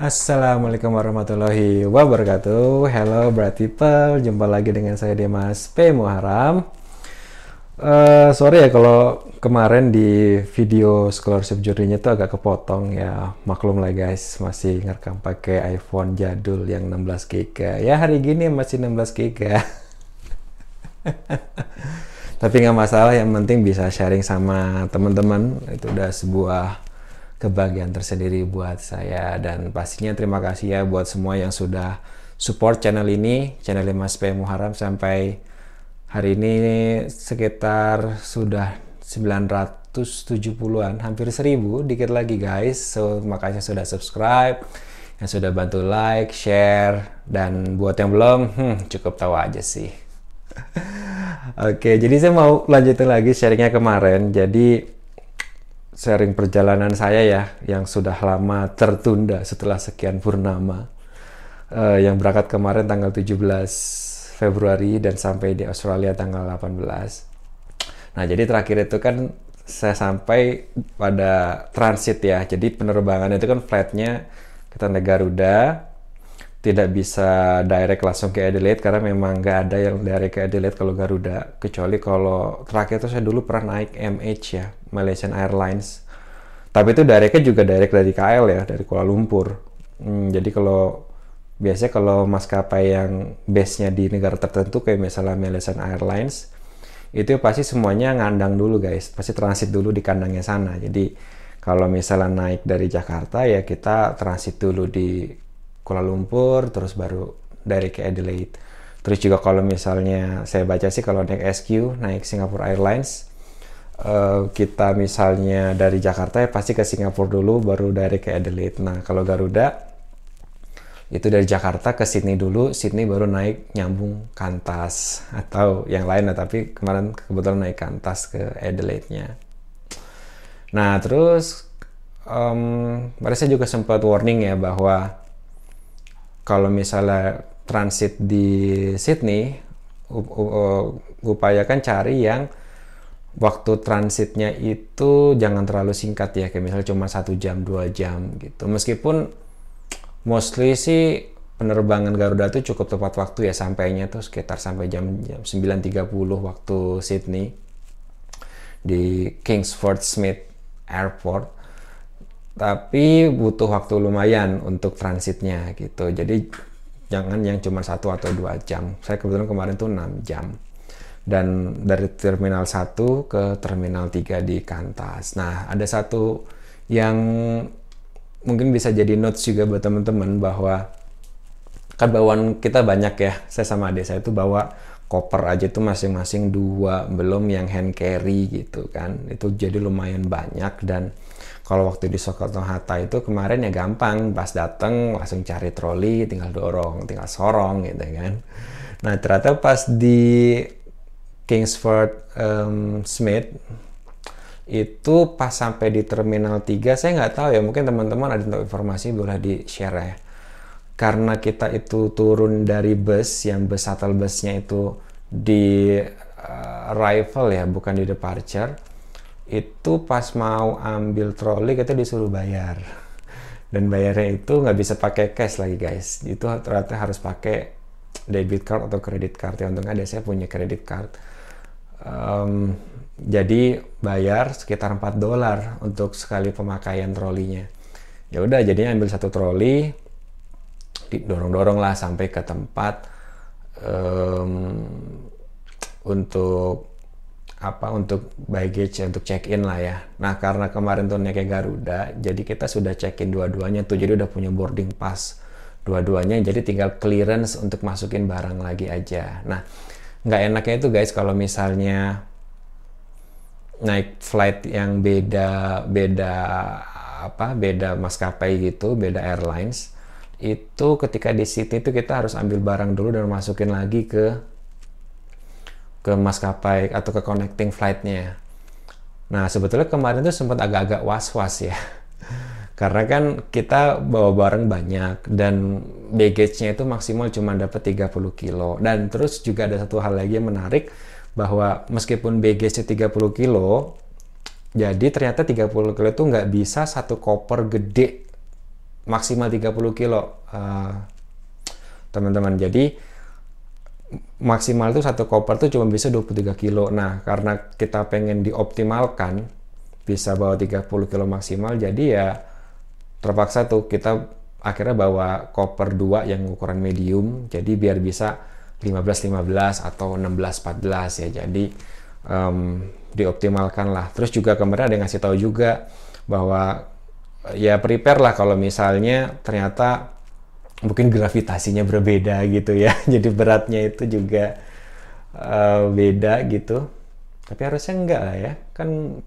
Assalamualaikum warahmatullahi wabarakatuh. Hello bright people, jumpa lagi dengan saya Demas P Muharam. Uh, sorry ya kalau kemarin di video scholarship journey-nya itu agak kepotong ya. Maklum lah guys, masih ngerekam pakai iPhone jadul yang 16 GB. Ya hari gini masih 16 GB. Tapi nggak masalah, yang penting bisa sharing sama teman-teman. Itu udah sebuah kebahagiaan tersendiri buat saya. Dan pastinya terima kasih ya buat semua yang sudah support channel ini channel Mas P Muharram sampai hari ini sekitar sudah 970-an hampir 1000 dikit lagi guys. So makasih sudah subscribe yang sudah bantu like share dan buat yang belum hmm, cukup tahu aja sih. Oke, jadi saya mau lanjutin lagi sharingnya kemarin. Jadi sharing perjalanan saya ya yang sudah lama tertunda setelah sekian purnama. Uh, yang berangkat kemarin tanggal 17 Februari dan sampai di Australia tanggal 18 nah jadi terakhir itu kan saya sampai pada transit ya. Jadi penerbangan itu kan flightnya kita naik Garuda tidak bisa direct langsung ke Adelaide karena memang nggak ada yang direct ke Adelaide kalau Garuda. Kecuali kalau terakhir itu saya dulu pernah naik MH ya Malaysian Airlines. Tapi itu directnya juga direct dari KL ya dari Kuala Lumpur. Hmm, jadi kalau biasanya kalau maskapai yang base-nya di negara tertentu kayak misalnya Malaysian Airlines itu pasti semuanya ngandang dulu guys. Pasti transit dulu di kandangnya sana. Jadi kalau misalnya naik dari Jakarta ya kita transit dulu di Kuala Lumpur terus baru dari ke Adelaide. Terus juga kalau misalnya saya baca sih kalau naik SQ naik Singapore Airlines uh, kita misalnya dari Jakarta ya pasti ke Singapura dulu baru dari ke Adelaide. Nah kalau Garuda itu dari Jakarta ke Sydney dulu, Sydney baru naik nyambung Kantas atau yang lain, nah, tapi kemarin kebetulan naik Kantas ke Adelaide-nya. Nah terus um, saya juga sempat warning ya bahwa kalau misalnya transit di Sydney upayakan cari yang waktu transitnya itu jangan terlalu singkat ya kayak misalnya cuma satu jam dua jam gitu. Meskipun mostly sih penerbangan Garuda itu cukup tepat waktu ya sampainya tuh sekitar sampai jam, jam 9.30 waktu Sydney di Kingsford Smith Airport tapi butuh waktu lumayan untuk transitnya gitu. Jadi jangan yang cuma satu atau dua jam. Saya kebetulan kemarin tuh 6 jam. Dan dari terminal 1 ke terminal 3 di Kantas. Nah ada satu yang mungkin bisa jadi notes juga buat teman-teman bahwa kan bawaan kita banyak ya. Saya sama adik saya itu bawa koper aja tuh masing-masing dua belum yang hand carry gitu kan. Itu jadi lumayan banyak dan kalau waktu di Soekarno Hatta itu kemarin ya gampang, pas dateng langsung cari troli, tinggal dorong, tinggal sorong gitu kan. Nah ternyata pas di Kingsford um, Smith itu pas sampai di Terminal 3 saya nggak tahu ya mungkin teman-teman ada informasi boleh di share ya karena kita itu turun dari bus yang bus shuttle busnya itu di uh, arrival ya bukan di departure itu pas mau ambil troli kita disuruh bayar. Dan bayarnya itu nggak bisa pakai cash lagi guys. Itu ternyata harus pakai debit card atau kredit card. Ya untungnya ada saya punya kredit card. Um, jadi bayar sekitar 4 dolar untuk sekali pemakaian trolinya. Ya udah jadinya ambil satu troli didorong-dorong lah sampai ke tempat. Um, untuk apa untuk baggage untuk check in lah ya. Nah karena kemarin tuh naiknya Garuda, jadi kita sudah check in dua-duanya tuh, jadi udah punya boarding pass dua-duanya, jadi tinggal clearance untuk masukin barang lagi aja. Nah nggak enaknya itu guys kalau misalnya naik flight yang beda beda apa beda maskapai gitu, beda airlines itu ketika di City itu kita harus ambil barang dulu dan masukin lagi ke ke maskapai atau ke connecting flightnya. Nah sebetulnya kemarin tuh sempat agak-agak was-was ya. Karena kan kita bawa barang banyak dan baggage-nya itu maksimal cuma dapat 30 kilo. Dan terus juga ada satu hal lagi yang menarik bahwa meskipun baggage-nya 30 kilo, jadi ternyata 30 kilo itu nggak bisa satu koper gede maksimal 30 kilo uh, teman-teman jadi maksimal itu satu koper tuh cuma bisa 23 kilo. Nah karena kita pengen dioptimalkan bisa bawa 30 kilo maksimal jadi ya terpaksa tuh kita akhirnya bawa koper 2 yang ukuran medium jadi biar bisa 15-15 atau 16-14 ya. Jadi um, dioptimalkan lah. Terus juga kemarin ada yang ngasih tahu juga bahwa ya prepare lah kalau misalnya ternyata mungkin gravitasinya berbeda gitu ya jadi beratnya itu juga uh, beda gitu. Tapi harusnya enggak lah ya kan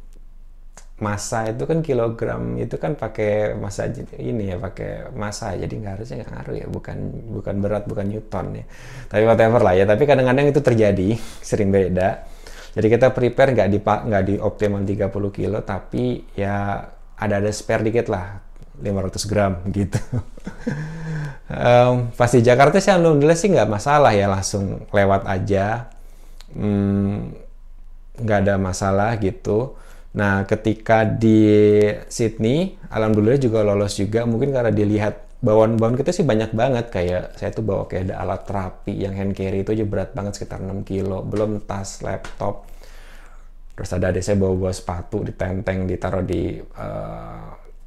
masa itu kan kilogram itu kan pakai masa ini ya pakai masa jadi nggak harusnya nggak ngaruh ya bukan bukan berat bukan newton ya. Tapi whatever lah ya tapi kadang-kadang itu terjadi sering beda. Jadi kita prepare nggak di nggak di optimal 30 kilo tapi ya ada ada spare dikit lah 500 gram gitu um, pas di Jakarta sih alhamdulillah sih nggak masalah ya langsung lewat aja hmm, nggak hmm, ada masalah gitu Nah, ketika di Sydney, alhamdulillah juga lolos juga. Mungkin karena dilihat bawaan-bawaan kita sih banyak banget. Kayak saya tuh bawa kayak ada alat terapi yang hand carry itu aja berat banget sekitar 6 kilo. Belum tas, laptop. Terus ada adik saya bawa-bawa sepatu, ditenteng, ditaruh di uh,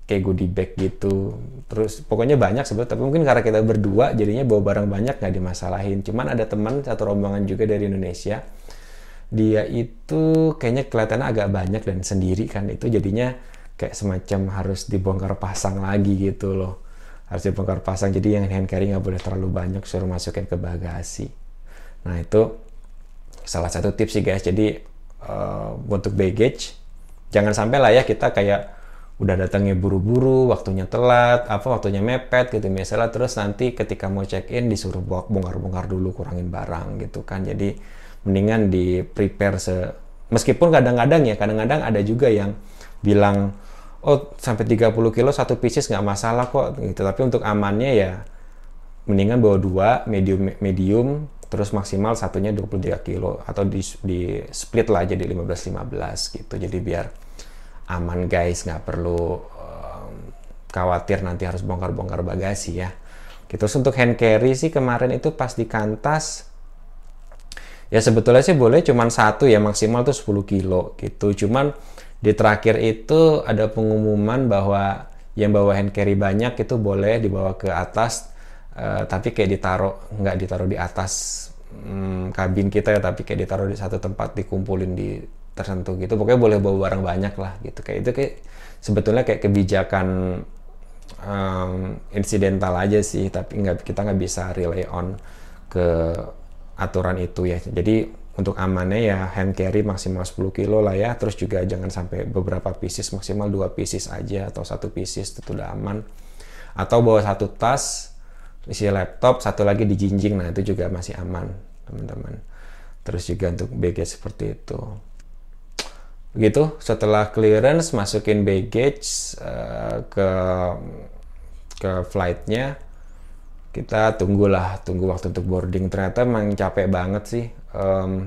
kayak goodie bag gitu. Terus pokoknya banyak sebetulnya. Tapi mungkin karena kita berdua jadinya bawa barang banyak nggak dimasalahin. Cuman ada teman satu rombongan juga dari Indonesia dia itu kayaknya kelihatannya agak banyak dan sendiri kan itu jadinya kayak semacam harus dibongkar pasang lagi gitu loh harus dibongkar pasang jadi yang hand carry nggak boleh terlalu banyak suruh masukin ke bagasi nah itu salah satu tips sih guys jadi uh, untuk baggage jangan sampai lah ya kita kayak udah datangnya buru-buru, waktunya telat, apa waktunya mepet gitu misalnya terus nanti ketika mau check in disuruh bongkar-bongkar dulu kurangin barang gitu kan. Jadi mendingan di prepare se meskipun kadang-kadang ya kadang-kadang ada juga yang bilang oh sampai 30 kilo satu pieces nggak masalah kok gitu. Tapi untuk amannya ya mendingan bawa dua medium medium terus maksimal satunya 23 kilo. Atau di, di split lah jadi 15-15 gitu. Jadi biar aman guys. Nggak perlu um, khawatir nanti harus bongkar-bongkar bagasi ya. Gitu. Terus untuk hand carry sih kemarin itu pas di kantas ya sebetulnya sih boleh cuman satu ya maksimal tuh 10 kilo gitu. Cuman di terakhir itu ada pengumuman bahwa yang bawa hand carry banyak itu boleh dibawa ke atas uh, tapi kayak ditaruh nggak ditaruh di atas um, kabin kita ya tapi kayak ditaruh di satu tempat dikumpulin di tertentu gitu pokoknya boleh bawa barang banyak lah gitu kayak itu kayak sebetulnya kayak kebijakan um, insidental aja sih tapi nggak kita nggak bisa rely on ke aturan itu ya. Jadi untuk amannya ya hand carry maksimal 10 kilo lah ya. Terus juga jangan sampai beberapa pieces maksimal dua pieces aja atau satu pieces itu udah aman. Atau bawa satu tas isi laptop, satu lagi di jinjing. Nah, itu juga masih aman, teman-teman. Terus juga untuk baggage seperti itu. Begitu, setelah clearance masukin baggage uh, ke ke flightnya. Kita tunggulah tunggu waktu untuk boarding. Ternyata emang capek banget sih um,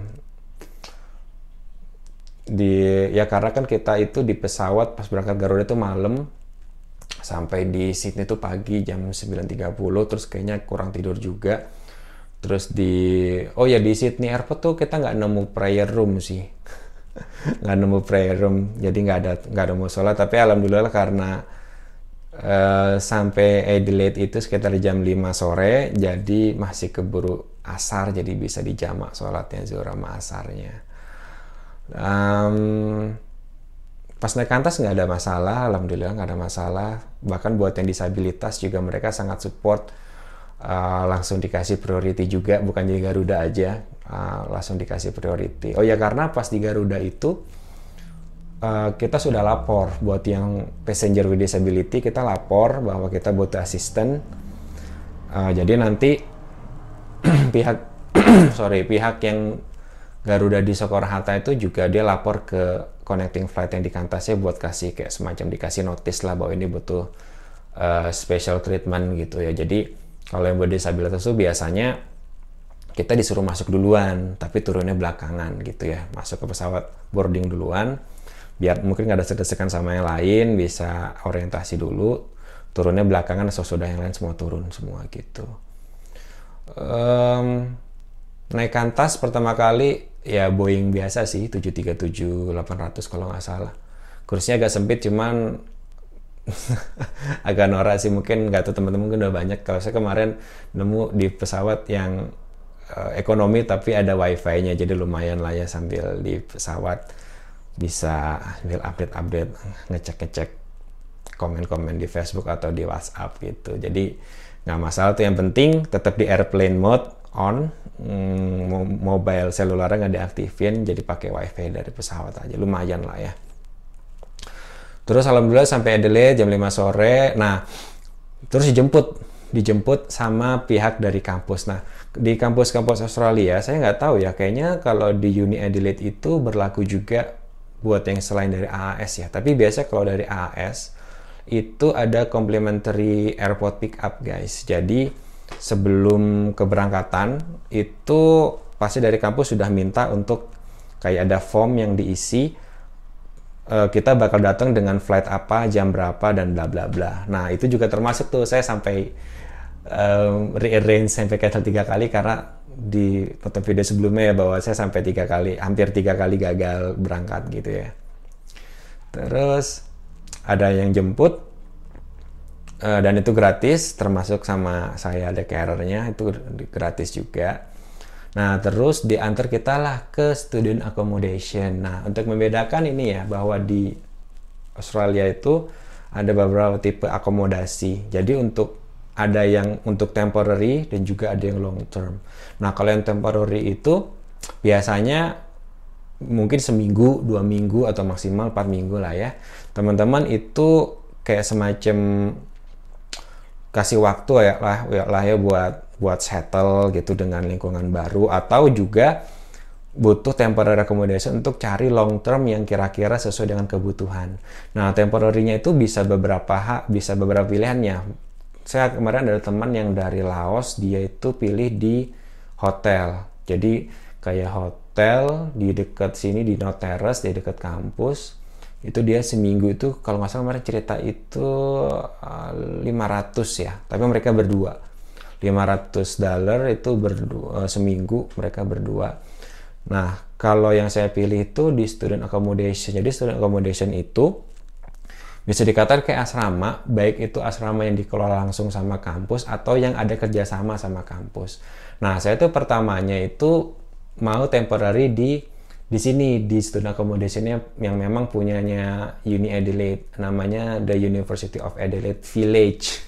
di ya karena kan kita itu di pesawat pas berangkat Garuda itu malam. Sampai di Sydney itu pagi jam 9.30 terus kayaknya kurang tidur juga. Terus di oh ya di Sydney Airport tuh kita nggak nemu prayer room sih nggak nemu prayer room jadi nggak ada nggak ada musola tapi alhamdulillah karena uh, sampai Adelaide itu sekitar jam 5 sore jadi masih keburu asar jadi bisa dijamak sholatnya zuhur sama asarnya. Um, pas naik kantas nggak ada masalah alhamdulillah nggak ada masalah. Bahkan buat yang disabilitas juga mereka sangat support uh, langsung dikasih priority juga bukan jadi Garuda aja uh, langsung dikasih priority. Oh ya karena pas di Garuda itu uh, kita sudah lapor. Buat yang passenger with disability kita lapor bahwa kita butuh asisten uh, jadi nanti pihak sorry pihak yang Garuda di Soekarno Hatta itu juga dia lapor ke connecting flight yang di Kantasnya buat kasih kayak semacam dikasih notice lah bahwa ini butuh uh, special treatment gitu ya. Jadi kalau yang berdisabilitas itu biasanya kita disuruh masuk duluan tapi turunnya belakangan gitu ya. Masuk ke pesawat boarding duluan biar mungkin nggak ada sedesekan sama yang lain bisa orientasi dulu. Turunnya belakangan sesudah yang lain semua turun semua gitu. Um, naik kantas pertama kali ya Boeing biasa sih 737 800 kalau nggak salah. Kursinya agak sempit cuman agak norak sih. Mungkin nggak tahu teman-teman udah banyak. Kalau saya kemarin nemu di pesawat yang uh, ekonomi tapi ada wifi-nya jadi lumayan lah ya sambil di pesawat bisa sambil update-update ngecek-ngecek komen-komen di Facebook atau di WhatsApp gitu. Jadi nggak masalah tuh. Yang penting tetap di airplane mode on mm, mobile seluler nggak diaktifin jadi pakai wifi dari pesawat aja. Lumayan lah ya. Terus alhamdulillah sampai Adelaide jam 5 sore. Nah, terus dijemput, dijemput sama pihak dari kampus. Nah, di kampus-kampus Australia, saya nggak tahu ya, kayaknya kalau di Uni Adelaide itu berlaku juga buat yang selain dari AAS ya. Tapi biasa kalau dari AAS itu ada complimentary airport pick up guys. Jadi sebelum keberangkatan itu pasti dari kampus sudah minta untuk kayak ada form yang diisi uh, kita bakal datang dengan flight apa, jam berapa dan bla bla bla. Nah itu juga termasuk tuh saya sampai um, rearrange sampai cancel tiga kali karena di foto video sebelumnya ya bahwa saya sampai tiga kali, hampir tiga kali gagal berangkat gitu ya. Terus ada yang jemput uh, dan itu gratis, termasuk sama saya ada carriernya itu gratis juga. Nah, terus diantar kita lah ke student accommodation. Nah, untuk membedakan ini ya, bahwa di Australia itu ada beberapa tipe akomodasi. Jadi untuk ada yang untuk temporary dan juga ada yang long term. Nah, kalau yang temporary itu biasanya mungkin seminggu, dua minggu atau maksimal empat minggu lah ya. Teman-teman itu kayak semacam kasih waktu ya lah, ya lah ya buat buat settle gitu dengan lingkungan baru atau juga butuh temporary accommodation untuk cari long term yang kira-kira sesuai dengan kebutuhan. Nah, temporary-nya itu bisa beberapa hak, bisa beberapa pilihannya. Saya kemarin ada teman yang dari Laos, dia itu pilih di hotel. Jadi kayak hotel di dekat sini di Terrace, di dekat kampus. Itu dia seminggu itu kalau nggak salah kemarin cerita itu 500 eh, ya, tapi mereka berdua 500 dollar itu berdua, eh, seminggu mereka berdua. Nah, kalau yang saya pilih itu di student accommodation. Jadi student accommodation itu bisa dikatakan kayak asrama, baik itu asrama yang dikelola langsung sama kampus atau yang ada kerjasama sama kampus. Nah, saya itu pertamanya itu mau temporary di di sini di student accommodationnya yang memang punyanya Uni Adelaide, namanya the University of Adelaide Village.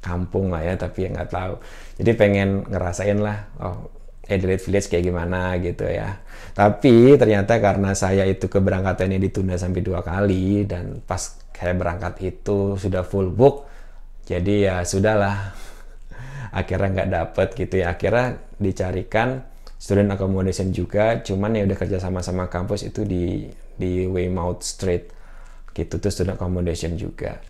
Kampung lah ya tapi ya nggak tahu. Jadi pengen ngerasain lah oh Adelaide Village kayak gimana gitu ya. Tapi ternyata karena saya itu keberangkatannya ditunda sampai dua kali dan pas saya berangkat itu sudah full book. Jadi ya sudahlah. Akhirnya nggak dapet gitu ya. Akhirnya dicarikan student accommodation juga. Cuman ya udah kerja sama-sama kampus itu di di Weymouth Street gitu. Tuh student accommodation juga.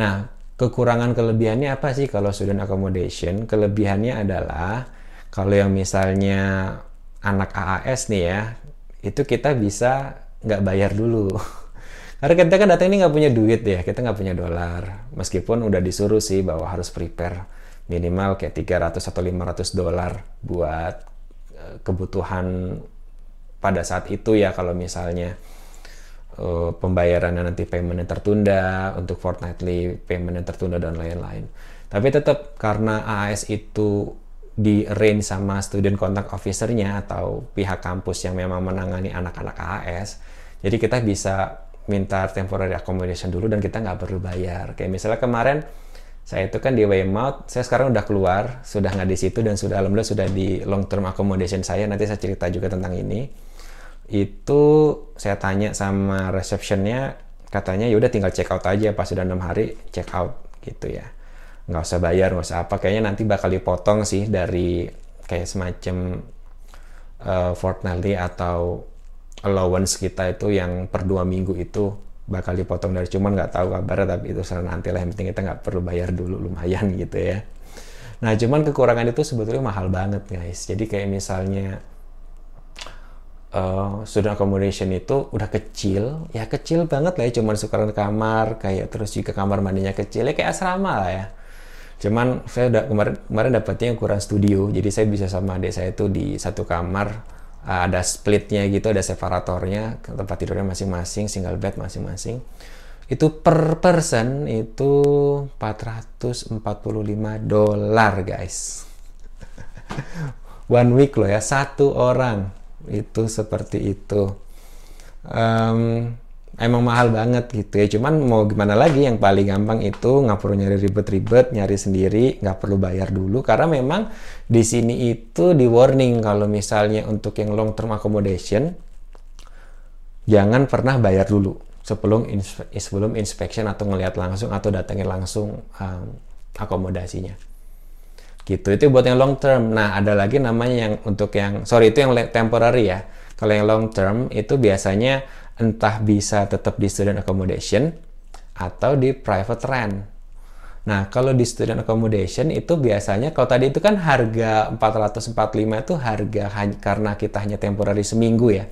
Nah kekurangan kelebihannya apa sih kalau student accommodation? Kelebihannya adalah kalau yang misalnya anak AAS nih ya, itu kita bisa nggak bayar dulu. Karena kita kan datang ini nggak punya duit ya, kita nggak punya dolar. Meskipun udah disuruh sih bahwa harus prepare minimal kayak 300 atau 500 dolar buat eh, kebutuhan pada saat itu ya kalau misalnya uh, pembayarannya nanti payment yang tertunda, untuk fortnightly payment yang tertunda dan lain-lain. Tapi tetap karena AAS itu di range sama student contact officer-nya atau pihak kampus yang memang menangani anak-anak AAS, jadi kita bisa minta temporary accommodation dulu dan kita nggak perlu bayar. Kayak misalnya kemarin saya itu kan di Weymouth, saya sekarang udah keluar, sudah nggak di situ dan sudah alhamdulillah sudah di long term accommodation saya. Nanti saya cerita juga tentang ini itu saya tanya sama receptionnya katanya ya udah tinggal check out aja pas sudah enam hari check out gitu ya nggak usah bayar nggak usah apa kayaknya nanti bakal dipotong sih dari kayak semacam uh, fortnightly atau allowance kita itu yang per dua minggu itu bakal dipotong dari cuman nggak tahu kabar tapi itu salah nanti lah. Yang penting kita nggak perlu bayar dulu lumayan gitu ya. Nah cuman kekurangan itu sebetulnya mahal banget guys. Jadi kayak misalnya uh, student accommodation itu udah kecil, ya kecil banget lah ya, cuman ukuran kamar, kayak terus juga kamar mandinya kecil, ya kayak asrama lah ya. Cuman saya udah kemarin kemarin dapetnya ukuran studio, jadi saya bisa sama adik saya itu di satu kamar, ada splitnya gitu, ada separatornya, tempat tidurnya masing-masing, single bed masing-masing. Itu per person itu 445 dolar guys. One week loh ya, satu orang itu seperti itu um, emang mahal banget gitu ya. Cuman mau gimana lagi yang paling gampang itu nggak perlu nyari ribet-ribet nyari sendiri nggak perlu bayar dulu. Karena memang di sini itu di warning kalau misalnya untuk yang long term accommodation jangan pernah bayar dulu sebelum inspe sebelum inspection atau ngelihat langsung atau datangin langsung um, akomodasinya. Gitu. Itu buat yang long term. Nah ada lagi namanya yang untuk yang sorry itu yang temporary ya. Kalau yang long term itu biasanya entah bisa tetap di student accommodation atau di private rent. Nah kalau di student accommodation itu biasanya kalau tadi itu kan harga 445 itu harga karena kita hanya temporary seminggu ya.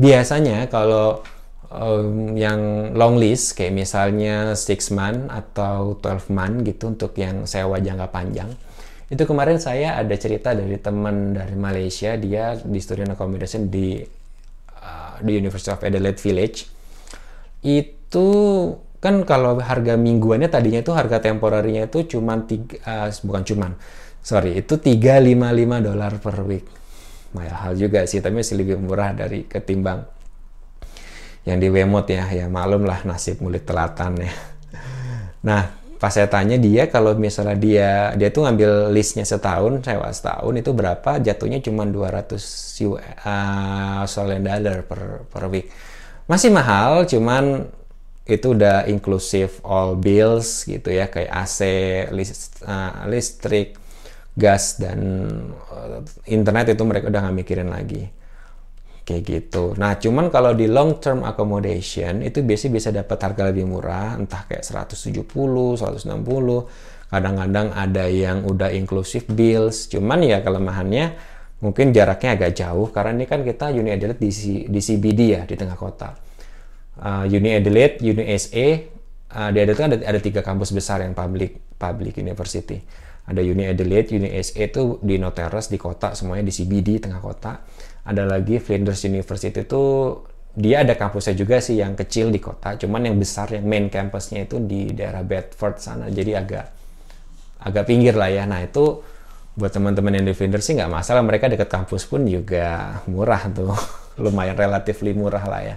Biasanya kalau um, yang long lease kayak misalnya 6 month atau 12 month gitu untuk yang sewa jangka panjang itu kemarin saya ada cerita dari teman dari Malaysia dia di student accommodation di uh, di University of Adelaide Village. Itu kan kalau harga mingguannya tadinya itu harga temporarinya itu cuma tiga uh, bukan cuman sorry itu 355 dolar per week. Mahal juga sih tapi masih lebih murah dari ketimbang yang di Wemot ya ya malum lah nasib mulut telatan ya. Nah pas saya tanya dia kalau misalnya dia dia tuh ngambil listnya setahun sewa setahun itu berapa? Jatuhnya cuma 200 uh, Australian dollar per per week. Masih mahal cuman itu udah inklusif all bills gitu ya kayak AC list, uh, listrik gas dan uh, internet itu mereka udah nggak mikirin lagi kayak gitu. Nah, cuman kalau di long term accommodation itu biasanya bisa dapat harga lebih murah, entah kayak 170, 160. Kadang-kadang ada yang udah inclusive bills. Cuman ya kelemahannya mungkin jaraknya agak jauh karena ini kan kita Uni Adelaide di, di CBD ya di tengah kota. Uh, Uni Adelaide, Uni SA, uh, di Adelaide kan ada, ada tiga kampus besar yang public public university. Ada Uni Adelaide, Uni SA itu di Noteres di kota, semuanya di CBD tengah kota ada lagi Flinders University itu dia ada kampusnya juga sih yang kecil di kota, cuman yang besar yang main campusnya itu di daerah Bedford sana, jadi agak agak pinggir lah ya. Nah itu buat teman-teman yang di Flinders sih nggak masalah, mereka dekat kampus pun juga murah tuh, lumayan relatif murah lah ya.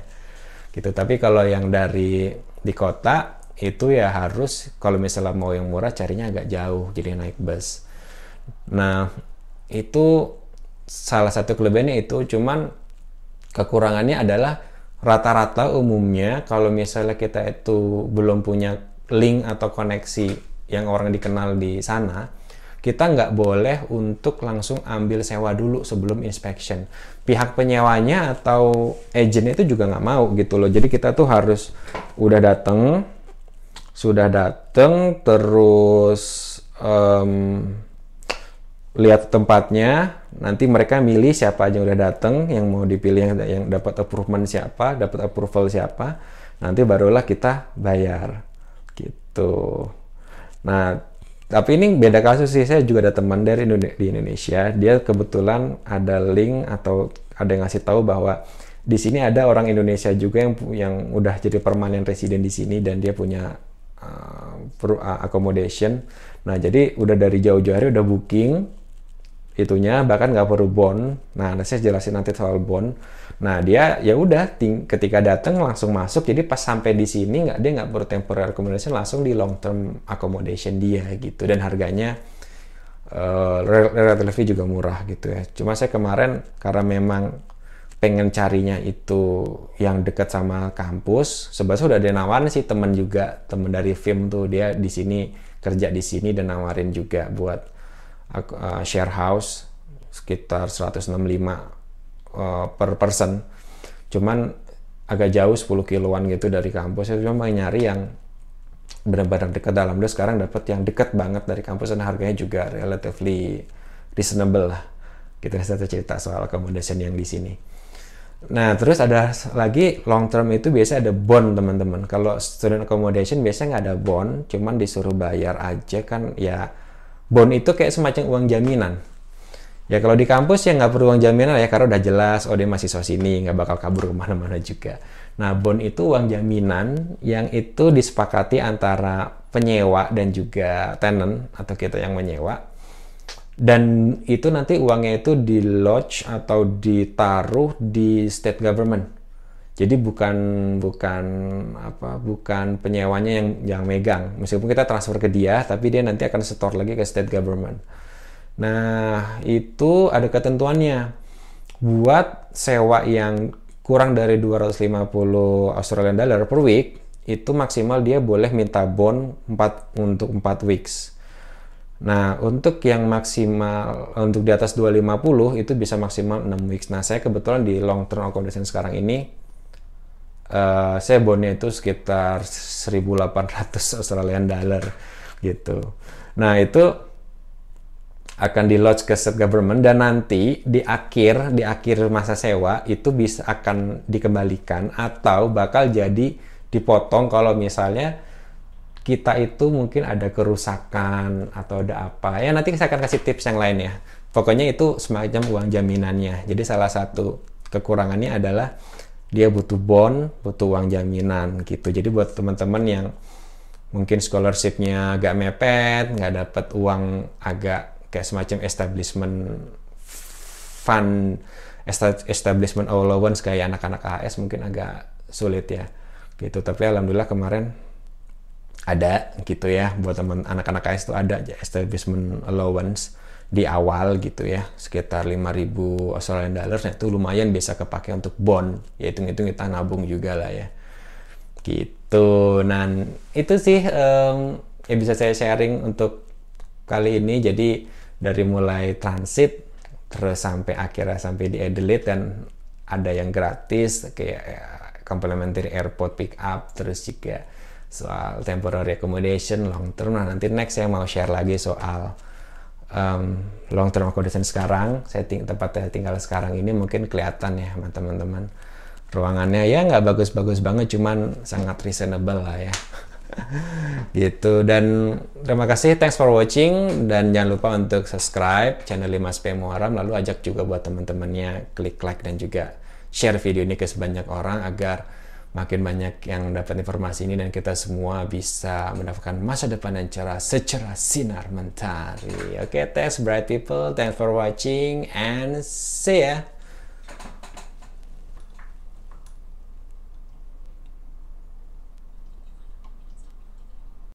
Gitu. Tapi kalau yang dari di kota itu ya harus kalau misalnya mau yang murah carinya agak jauh, jadi naik bus. Nah itu salah satu kelebihannya itu cuman kekurangannya adalah rata-rata umumnya kalau misalnya kita itu belum punya link atau koneksi yang orang dikenal di sana kita nggak boleh untuk langsung ambil sewa dulu sebelum inspection. Pihak penyewanya atau agentnya itu juga nggak mau gitu loh. Jadi kita tuh harus udah dateng sudah dateng terus um, lihat tempatnya nanti mereka milih siapa aja yang udah dateng yang mau dipilih yang, yang dapat approval siapa dapat approval siapa nanti barulah kita bayar. Gitu. Nah tapi ini beda kasus sih. Saya juga ada teman dari di Indonesia. Dia kebetulan ada link atau ada yang ngasih tahu bahwa di sini ada orang Indonesia juga yang yang udah jadi permanen residen di sini dan dia punya uh, accommodation. Nah jadi udah dari jauh-jauh hari udah booking itunya bahkan nggak perlu bond. Nah saya jelasin nanti soal bond. Nah dia ya udah ketika datang langsung masuk jadi pas sampai di sini nggak dia nggak perlu temporary accommodation langsung di long term accommodation dia gitu. Dan harganya uh, relatively juga murah gitu ya. Cuma saya kemarin karena memang pengen carinya itu yang dekat sama kampus sebab sudah ada nawarin sih temen juga temen dari film tuh dia di sini kerja di sini dan nawarin juga buat uh, share house sekitar 165 uh, per person cuman agak jauh 10 kiloan gitu dari kampus saya cuma nyari yang benar-benar dekat dalam dia sekarang dapat yang dekat banget dari kampus dan harganya juga relatively reasonable lah kita bisa cerita soal accommodation yang di sini Nah, terus ada lagi long term itu biasa ada bond teman-teman. Kalau student accommodation biasanya nggak ada bond, cuman disuruh bayar aja kan ya. Bond itu kayak semacam uang jaminan. Ya kalau di kampus ya nggak perlu uang jaminan ya karena udah jelas oh dia mahasiswa sini nggak bakal kabur ke mana-mana juga. Nah bond itu uang jaminan yang itu disepakati antara penyewa dan juga tenant atau kita yang menyewa dan itu nanti uangnya itu di lodge atau ditaruh di state government jadi bukan bukan apa bukan penyewanya yang yang megang. Meskipun kita transfer ke dia tapi dia nanti akan setor lagi ke state government. Nah itu ada ketentuannya. Buat sewa yang kurang dari 250 Australian dollar per week itu maksimal dia boleh minta bond 4 untuk 4 weeks. Nah, untuk yang maksimal untuk di atas 250 itu bisa maksimal 6 weeks. Nah, saya kebetulan di long term accommodation sekarang ini uh, saya bonnya itu sekitar 1800 Australian dollar gitu. Nah, itu akan di lodge ke state government dan nanti di akhir di akhir masa sewa itu bisa akan dikembalikan atau bakal jadi dipotong kalau misalnya kita itu mungkin ada kerusakan atau ada apa. Ya nanti saya akan kasih tips yang lain ya. Pokoknya itu semacam uang jaminannya. Jadi salah satu kekurangannya adalah dia butuh bond butuh uang jaminan gitu. Jadi buat teman-teman yang mungkin scholarshipnya agak mepet nggak dapat uang agak kayak semacam establishment fund establishment allowance kayak anak-anak AS mungkin agak sulit ya gitu. Tapi alhamdulillah kemarin ada gitu ya buat teman anak-anak AS itu ada establishment allowance di awal gitu ya sekitar 5000 Australian dollars nah itu lumayan bisa kepake untuk bond ya hitung-hitung kita nabung juga lah ya. Gitu. Nah itu sih um, yang bisa saya sharing untuk kali ini. Jadi dari mulai transit terus sampai akhirnya sampai di Adelaide dan ada yang gratis kayak ya, complimentary airport pick up terus juga soal temporary accommodation, long term. Nah, nanti next saya mau share lagi soal um, long term accommodation sekarang. Saya ting tempatnya tinggal sekarang ini mungkin kelihatan ya teman-teman. Ruangannya ya nggak bagus-bagus banget, cuman sangat reasonable lah ya. gitu dan terima kasih thanks for watching dan jangan lupa untuk subscribe channel 5SP Muharam lalu ajak juga buat teman-temannya klik like dan juga share video ini ke sebanyak orang agar makin banyak yang dapat informasi ini dan kita semua bisa mendapatkan masa depan dan cara secara sinar mentari. Oke, okay, thanks bright people, thanks for watching and see ya.